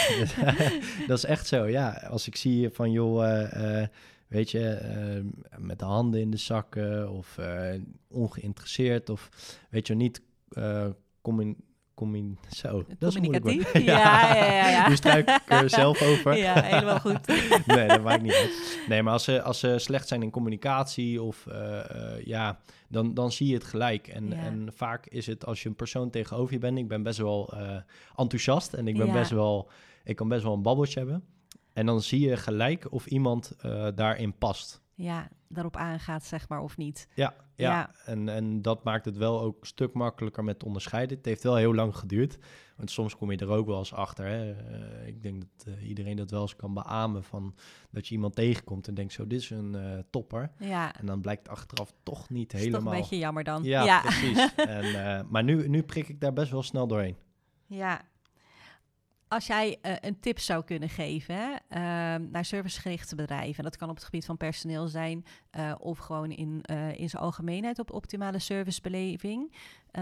dat is echt zo. Ja, als ik zie van joh, eh, eh, weet je, eh, met de handen in de zakken of eh, ongeïnteresseerd of weet je niet, commun, zo. Dat is moeilijk? Ja, ja, ja. ja. Nu struik ik er zelf over. Ja, helemaal goed. nee, dat maakt niet uit. Nee, maar als ze, als ze slecht zijn in communicatie of eh, eh, ja, dan, dan zie je het gelijk. En, Ja. en vaak is het als je een persoon tegenover je bent. Ik ben best wel eh, enthousiast en ik ben Ja. best wel, ik kan best wel een babbeltje hebben. En dan zie je gelijk of iemand eh, daarin past. Ja, daarop aangaat, zeg maar, of niet. Ja, ja. Ja. En, en dat maakt het wel ook een stuk makkelijker met onderscheiden. Het heeft wel heel lang geduurd. Want soms kom je er ook wel eens achter. Hè. Eh, ik denk dat eh, iedereen dat wel eens kan beamen. Van dat je iemand tegenkomt en denkt zo, dit is een eh, topper. Ja, En dan blijkt achteraf toch niet is helemaal... toch een beetje jammer dan. Ja, ja. precies. en, maar nu, nu prik ik daar best wel snel doorheen. Ja. Als jij eh, een tip zou kunnen geven ehm, naar servicegerichte bedrijven, en dat kan op het gebied van personeel zijn eh, of gewoon in, eh, in zijn algemeenheid op optimale servicebeleving,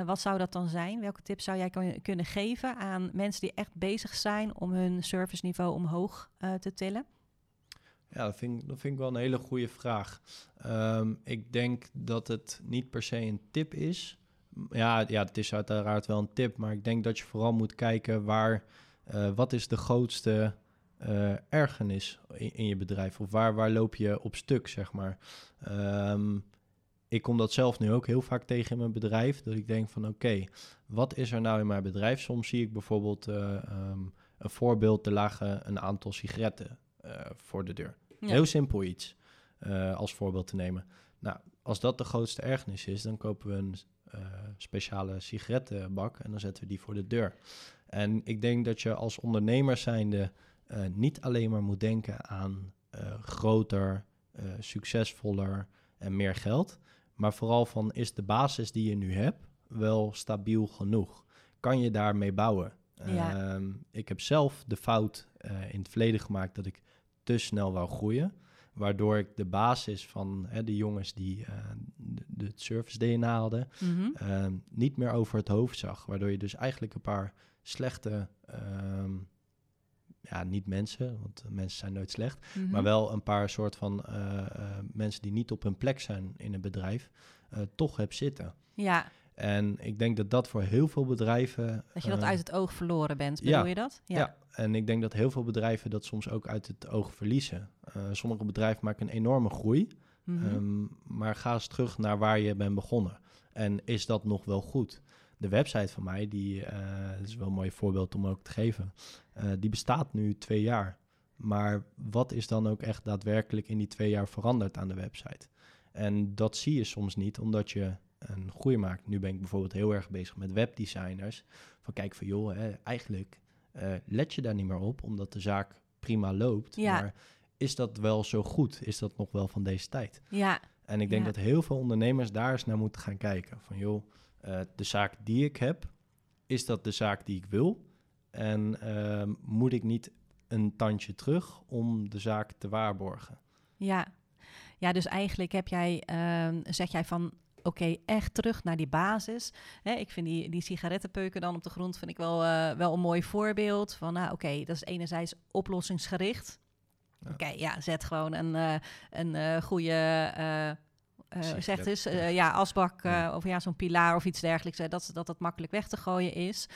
wat zou dat dan zijn? Welke tip zou jij kun- kunnen geven aan mensen die echt bezig zijn om hun serviceniveau omhoog te tillen? Ja, dat vind, ik- dat vind ik wel een hele goede vraag. Ehm, ik denk dat het niet per se een tip is. Ja, ja, het is uiteraard wel een tip, maar ik denk dat je vooral moet kijken waar, eh, wat is de grootste eh ergernis in, in je bedrijf? Of waar, waar loop je op stuk, zeg maar? Ehm, ik kom dat zelf nu ook heel vaak tegen in mijn bedrijf, dat ik denk van oké, wat is er nou in mijn bedrijf? Soms zie ik bijvoorbeeld eh, ehm, een voorbeeld, er lagen een aantal sigaretten voor de deur. Ja. Heel simpel iets als voorbeeld te nemen. Nou, als dat de grootste ergernis is, dan kopen we een speciale sigarettenbak en dan zetten we die voor de deur. En ik denk dat je als ondernemer zijnde eh, niet alleen maar moet denken aan eh, groter, eh, succesvoller en meer geld, maar vooral van is de basis die je nu hebt wel stabiel genoeg? Kan je daarmee bouwen? Ja. Ehm, ik heb zelf de fout in het verleden gemaakt dat ik te snel wou groeien. Waardoor ik de basis van hè, de jongens die eh, de, service DNA hadden, Mhm. ehm, niet meer over het hoofd zag. Waardoor je dus eigenlijk een paar slechte, ehm, ja, niet mensen, want mensen zijn nooit slecht, Mhm. maar wel een paar soort van eh, eh, mensen die niet op hun plek zijn in een bedrijf, eh, toch heb zitten. Ja, En ik denk dat dat voor heel veel bedrijven. dat je dat uit het oog verloren bent, bedoel ja. je dat? ja. en ik denk dat heel veel bedrijven dat soms ook uit het oog verliezen. Sommige bedrijven maken een enorme groei, Mhm. ehm, maar ga eens terug naar waar je bent begonnen. En is dat nog wel goed? De website van mij, die eh, is wel een mooi voorbeeld om ook te geven, eh, die bestaat nu twee jaar. Maar wat is dan ook echt daadwerkelijk in die twee jaar veranderd aan de website? En dat zie je soms niet, omdat je een groei maakt. Nu ben ik bijvoorbeeld heel erg bezig met webdesigners. Van kijk van joh, hè, eigenlijk eh, let je daar niet meer op, omdat de zaak prima loopt. Ja. Maar is dat wel zo goed? Is dat nog wel van deze tijd? ja, En ik denk Ja. dat heel veel ondernemers daar eens naar moeten gaan kijken. Van joh, eh, de zaak die ik heb, is dat de zaak die ik wil? En ehm, moet ik niet een tandje terug om de zaak te waarborgen? Ja, ja dus eigenlijk heb jij, ehm, zeg jij van oké, echt terug naar die basis. Hè, ik vind die, die sigarettenpeuken dan op de grond vind ik wel, eh, wel een mooi voorbeeld. Van nou oké, dat is enerzijds oplossingsgericht. Ja. Oké, ja, zet gewoon een, eh, een eh, goede eh, eh, Sigaret, zegt dus, ja. eh, ja, asbak eh, Ja. of ja, zo'n pilaar of iets dergelijks, eh, dat, dat dat makkelijk weg te gooien is.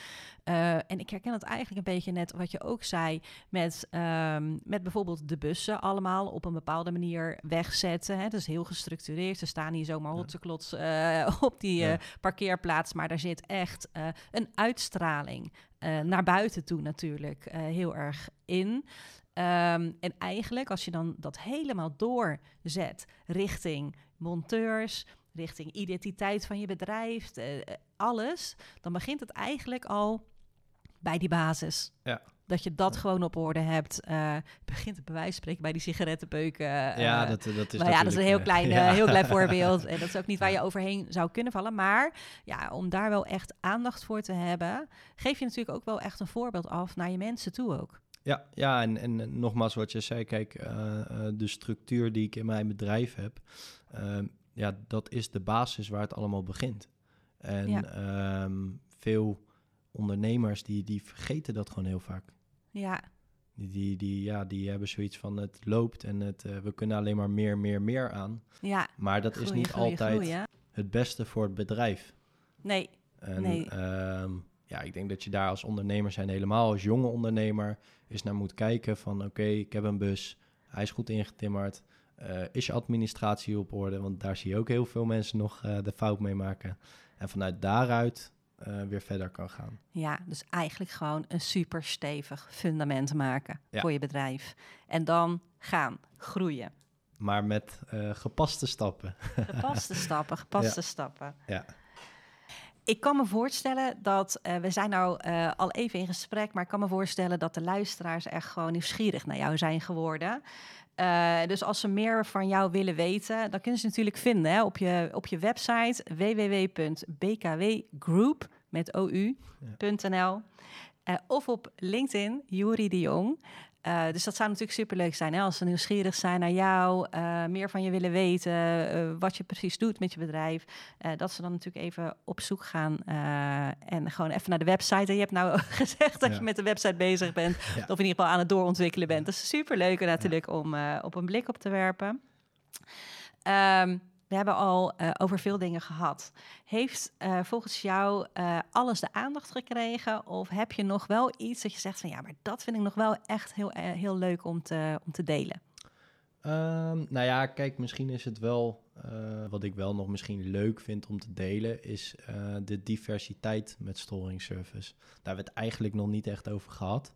Eh, en ik herken het eigenlijk een beetje net wat je ook zei met, ehm, met bijvoorbeeld de bussen allemaal op een bepaalde manier wegzetten. Hè. Dat is heel gestructureerd. Ze staan hier zomaar hotseklots eh, op die eh, parkeerplaats, maar daar zit echt eh, een uitstraling eh, naar buiten toe natuurlijk eh, heel erg in. Ehm, en eigenlijk, als je dan dat helemaal doorzet richting monteurs, richting identiteit van je bedrijf, eh, eh, alles, dan begint het eigenlijk al bij die basis. Ja. Dat je dat Ja. gewoon op orde hebt. eh, begint het bij wijze van spreken bij die sigarettenpeuken. ja, dat, dat is maar ja, dat is een heel klein, heel klein voorbeeld. En dat is ook niet waar je overheen zou kunnen vallen. Maar ja, om daar wel echt aandacht voor te hebben, geef je natuurlijk ook wel echt een voorbeeld af naar je mensen toe ook. Ja, ja en, en nogmaals wat je zei, kijk, de structuur die ik in mijn bedrijf heb, ehm, ja, dat is de basis waar het allemaal begint. En Ja. ehm, veel ondernemers die, die vergeten dat gewoon heel vaak. Ja, Die, die, die, ja, die hebben zoiets van het loopt en het, eh, we kunnen alleen maar meer, meer, meer aan. ja. Maar dat is niet altijd het beste voor het bedrijf. Nee, En Nee. ehm, ja, ik denk dat je daar als ondernemer zijn, helemaal als jonge ondernemer, eens naar moet kijken van oké, ik heb een bus, hij is goed ingetimmerd. Eh, is je administratie op orde? Want daar zie je ook heel veel mensen nog eh, de fout mee maken. En vanuit daaruit eh, weer verder kan gaan. ja, dus eigenlijk gewoon een super stevig fundament maken Ja. voor je bedrijf. En dan gaan, groeien. Maar met gepaste stappen. Gepaste stappen, gepaste stappen. Ja. Ik kan me voorstellen dat, we zijn nou al even in gesprek, maar ik kan me voorstellen dat de luisteraars echt gewoon nieuwsgierig naar jou zijn geworden. Eh, dus als ze meer van jou willen weten, dan kunnen ze natuurlijk vinden hè, op, je, op je website www.bkwgroup met ou.nl eh, of op LinkedIn, Juri de Jong. Eh, dus dat zou natuurlijk superleuk zijn hè, als ze nieuwsgierig zijn naar jou, eh, meer van je willen weten, eh, wat je precies doet met je bedrijf. dat ze dan natuurlijk even op zoek gaan en gewoon even naar de website. En je hebt nou gezegd dat Ja. je met de website bezig bent, Ja. of in ieder geval aan het doorontwikkelen bent. Dat is superleuk natuurlijk om op een blik op te werpen. Ehm, we hebben al eh, over veel dingen gehad. Heeft eh, volgens jou eh, alles de aandacht gekregen? Of heb je nog wel iets dat je zegt van ja, maar dat vind ik nog wel echt heel, heel leuk om te, om te delen? Ehm, nou ja, kijk, misschien is het wel, wat ik wel nog misschien leuk vind om te delen, is de diversiteit met storing service. Daar hebben we het eigenlijk nog niet echt over gehad.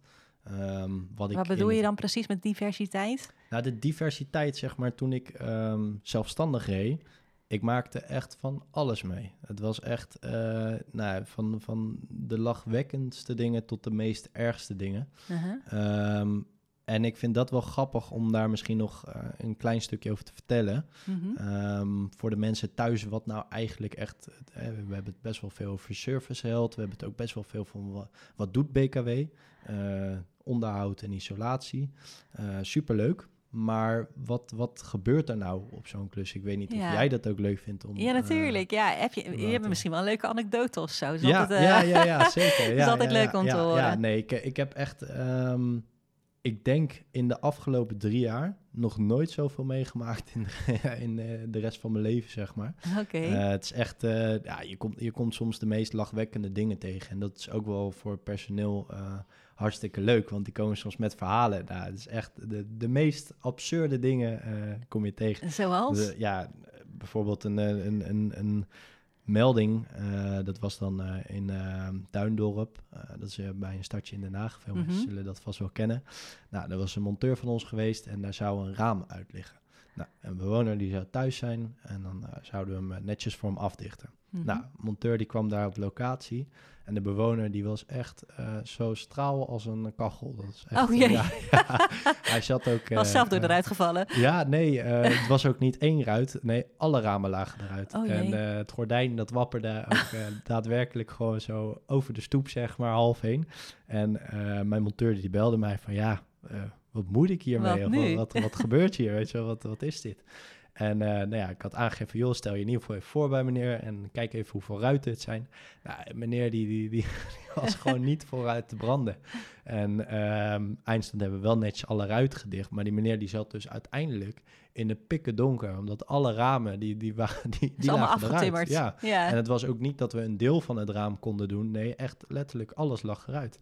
Ehm, wat bedoel in- je dan precies met diversiteit? Nou, de diversiteit, zeg maar, toen ik ehm, zelfstandig reed, ik maakte echt van alles mee. Het was echt eh, nou, van, van de lachwekkendste dingen tot de meest ergste dingen. Uh-huh. Ehm, en ik vind dat wel grappig om daar misschien nog eh, een klein stukje over te vertellen. Mhm. Ehm, voor de mensen thuis, wat nou eigenlijk echt... eh, we hebben het best wel veel over service health. We hebben het ook best wel veel van wat, wat doet BKW? Eh, onderhoud en isolatie. Eh, superleuk. Maar wat, wat gebeurt er nou op zo'n klus? Ik weet niet of jij dat ook leuk vindt om... Ja, eh, natuurlijk. ja, heb je, je hebt misschien wel een leuke anekdote of zo. Is ja, altijd, ja, ja, ja, zeker. Ja, is altijd leuk om te horen. Ja, nee, ik, ik heb echt... ehm, ik denk in de afgelopen drie jaar nog nooit zoveel meegemaakt in, de, in de rest van mijn leven, zeg maar. Oké. Het is echt, ja, je komt, je komt soms de meest lachwekkende dingen tegen. En dat is ook wel voor personeel hartstikke leuk, want die komen soms met verhalen. Nou, het is echt de, de meest absurde dingen eh, kom je tegen. Zoals? De- ja, bijvoorbeeld een, eh, een, een, een melding, eh, dat was dan in Duindorp. Eh, dat is bij een stadje in Den Haag. Veel mensen Mhm. zullen dat vast wel kennen. Nou, er was een monteur van ons geweest en daar zou een raam uit liggen. Nou, een bewoner die zou thuis zijn en dan zouden we hem netjes voor hem afdichten. Mhm. Nou, monteur die kwam daar op locatie. En de bewoner die was echt eh, zo straal als een kachel. Dat is echt, Oh, jee. ja, ja. hij zat ook... Was eh, zelf door eh, eruit gevallen. ja, nee, het was ook niet één ruit. Nee, alle ramen lagen eruit. Oh, en het gordijn, dat wapperde ook daadwerkelijk gewoon zo over de stoep, zeg maar, half heen. En mijn monteur die belde mij van, ja, wat moet ik hiermee? Wat? Wat, wat, wat gebeurt hier? Weet je wel, wat, wat is dit? En eh, nou ja, ik had aangegeven, joh, stel je in ieder geval even voor bij meneer en kijk even hoeveel ruiten het zijn. Nou, meneer die, die, die, was gewoon niet vooruit te branden. En ehm eindstand hebben we wel netjes alle ruiten gedicht, maar die meneer die zat dus uiteindelijk in de pikken donker, omdat alle ramen, die, die, waren, die, Die allemaal lagen eruit. afgetimmerd. Ja. ja. En het was ook niet dat we een deel van het raam konden doen. Nee, echt letterlijk alles lag eruit.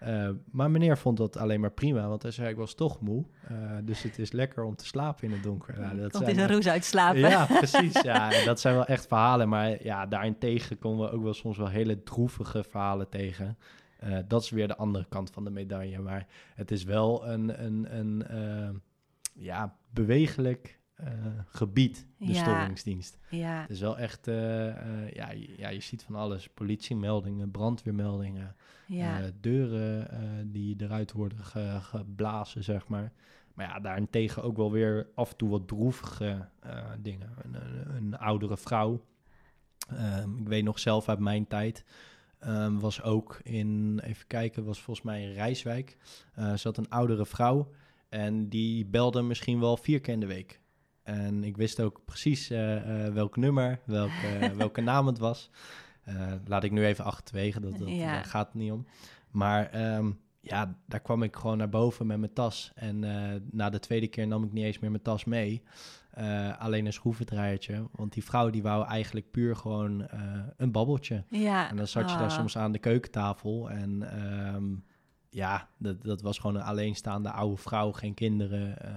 Eh, maar meneer vond dat alleen maar prima, want hij zei ik was toch moe. eh, dus het is lekker om te slapen in het donker. Nou, dat Komt in een roes uitslapen. Ja, precies. Ja, dat zijn wel echt verhalen. Maar ja, daarentegen komen we ook wel soms wel hele droevige verhalen tegen. Eh, dat is weer de andere kant van de medaille. Maar het is wel een, een, een ja, bewegelijk eh, gebied, de Ja. storingsdienst. Ja. Het is wel echt, eh, eh, ja, je, ja, je ziet van alles. Politiemeldingen, brandweermeldingen, ja. deuren die eruit worden ge- geblazen, zeg maar. Maar ja, daarentegen ook wel weer af en toe wat droevige dingen. Een, een, een oudere vrouw. Ehm, ik weet nog zelf uit mijn tijd. ehm, was ook in, even kijken, was volgens mij in Rijswijk. Zat een oudere vrouw. En die belde misschien wel vier keer in de week. En ik wist ook precies eh, eh, welk nummer, welke, welke naam het was. Eh, laat ik nu even achterwege, dat, dat, Ja. daar gaat het niet om. Maar ehm, ja, daar kwam ik gewoon naar boven met mijn tas. En eh, na de tweede keer nam ik niet eens meer mijn tas mee. Eh, alleen een schroevendraaiertje. Want die vrouw die wou eigenlijk puur gewoon eh, een babbeltje. ja. En dan zat je daar Ah. soms aan de keukentafel. En ehm, ja, dat, dat was gewoon een alleenstaande oude vrouw, geen kinderen. eh,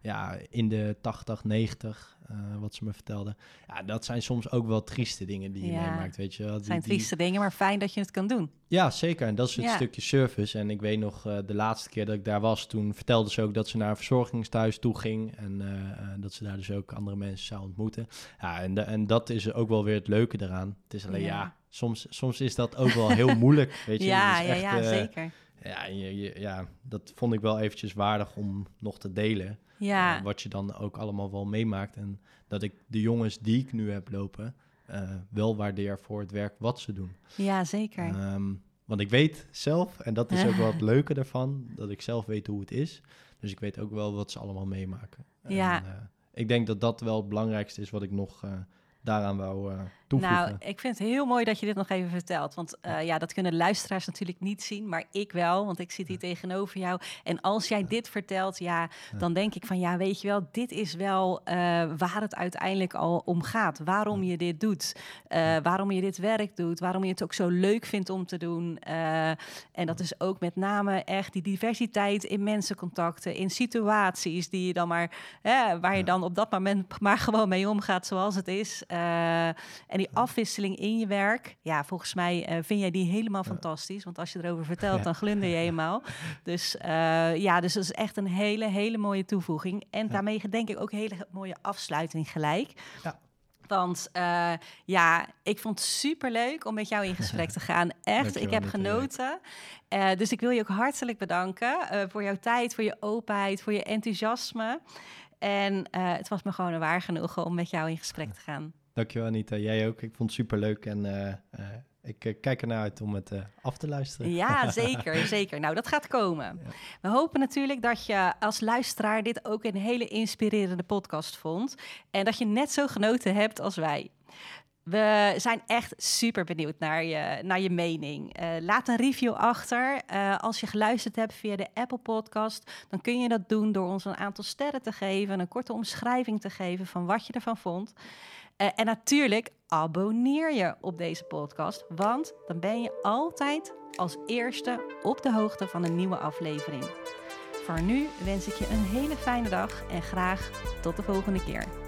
ja, in de 80, 90, eh, wat ze me vertelde. Ja, dat zijn soms ook wel trieste dingen die je Ja. meemaakt, weet je wel. Het zijn die- trieste dingen, maar fijn dat je het kan doen. ja, zeker. En dat is het Ja. stukje service. En ik weet nog, eh, de laatste keer dat ik daar was, toen vertelde ze ook dat ze naar een verzorgingstehuis toe ging. En dat ze daar dus ook andere mensen zou ontmoeten. Ja, en, de- en dat is ook wel weer het leuke eraan. Het is alleen, Ja. ja, soms, soms is dat ook wel heel moeilijk, weet je. ja, ja, ja, zeker. Ja, je, je- ja, dat vond ik wel eventjes waardig om nog te delen. Ja, Eh, wat je dan ook allemaal wel meemaakt. En dat ik de jongens die ik nu heb lopen, eh, wel waardeer voor het werk wat ze doen. ja, zeker. Ehm, want ik weet zelf, en dat is ook wel het leuke ervan, dat ik zelf weet hoe het is. Dus ik weet ook wel wat ze allemaal meemaken. Ja. En, eh, ik denk dat dat wel het belangrijkste is wat ik nog daaraan wou toevoegen. Nou, ik vind het heel mooi dat je dit nog even vertelt. Want eh, ja, dat kunnen luisteraars natuurlijk niet zien, maar ik wel, want ik zit hier tegenover jou. En als jij dit vertelt, ja, dan denk ik van ja, weet je wel, dit is wel eh, waar het uiteindelijk al om gaat. Waarom je dit doet, eh, waarom je dit werk doet, waarom je het ook zo leuk vindt om te doen. En dat is ook met name echt die diversiteit in mensencontacten, in situaties die je dan maar, waar je dan op dat moment maar gewoon mee omgaat zoals het is. En die afwisseling in je werk, ja, volgens mij eh, vind jij die helemaal fantastisch. Want als je erover vertelt, dan glunder je helemaal. Dus eh, ja, dus dat is echt een hele, hele mooie toevoeging. En daarmee denk ik ook een hele mooie afsluiting gelijk. Ja. Want eh, ja, ik vond het super leuk om met jou in gesprek te gaan. Echt, Dankjewel, ik heb genoten. Dus ik wil je ook hartelijk bedanken voor jouw tijd, voor je openheid, voor je enthousiasme. En het was me gewoon een waar genoegen om met jou in gesprek te gaan. Dankjewel Anita, jij ook. Ik vond het superleuk en eh, eh, ik eh, kijk ernaar uit om het af te luisteren. Ja, zeker, zeker. Nou, dat gaat komen. We hopen natuurlijk dat je als luisteraar dit ook een hele inspirerende podcast vond. En dat je net zo genoten hebt als wij. We zijn echt super benieuwd naar je, naar je mening. Laat een review achter. Als je geluisterd hebt via de Apple Podcast, dan kun je dat doen door ons een aantal sterren te geven, een korte omschrijving te geven van wat je ervan vond. Eh, en natuurlijk abonneer je op deze podcast, want dan ben je altijd als eerste op de hoogte van een nieuwe aflevering. Voor nu wens ik je een hele fijne dag en graag tot de volgende keer.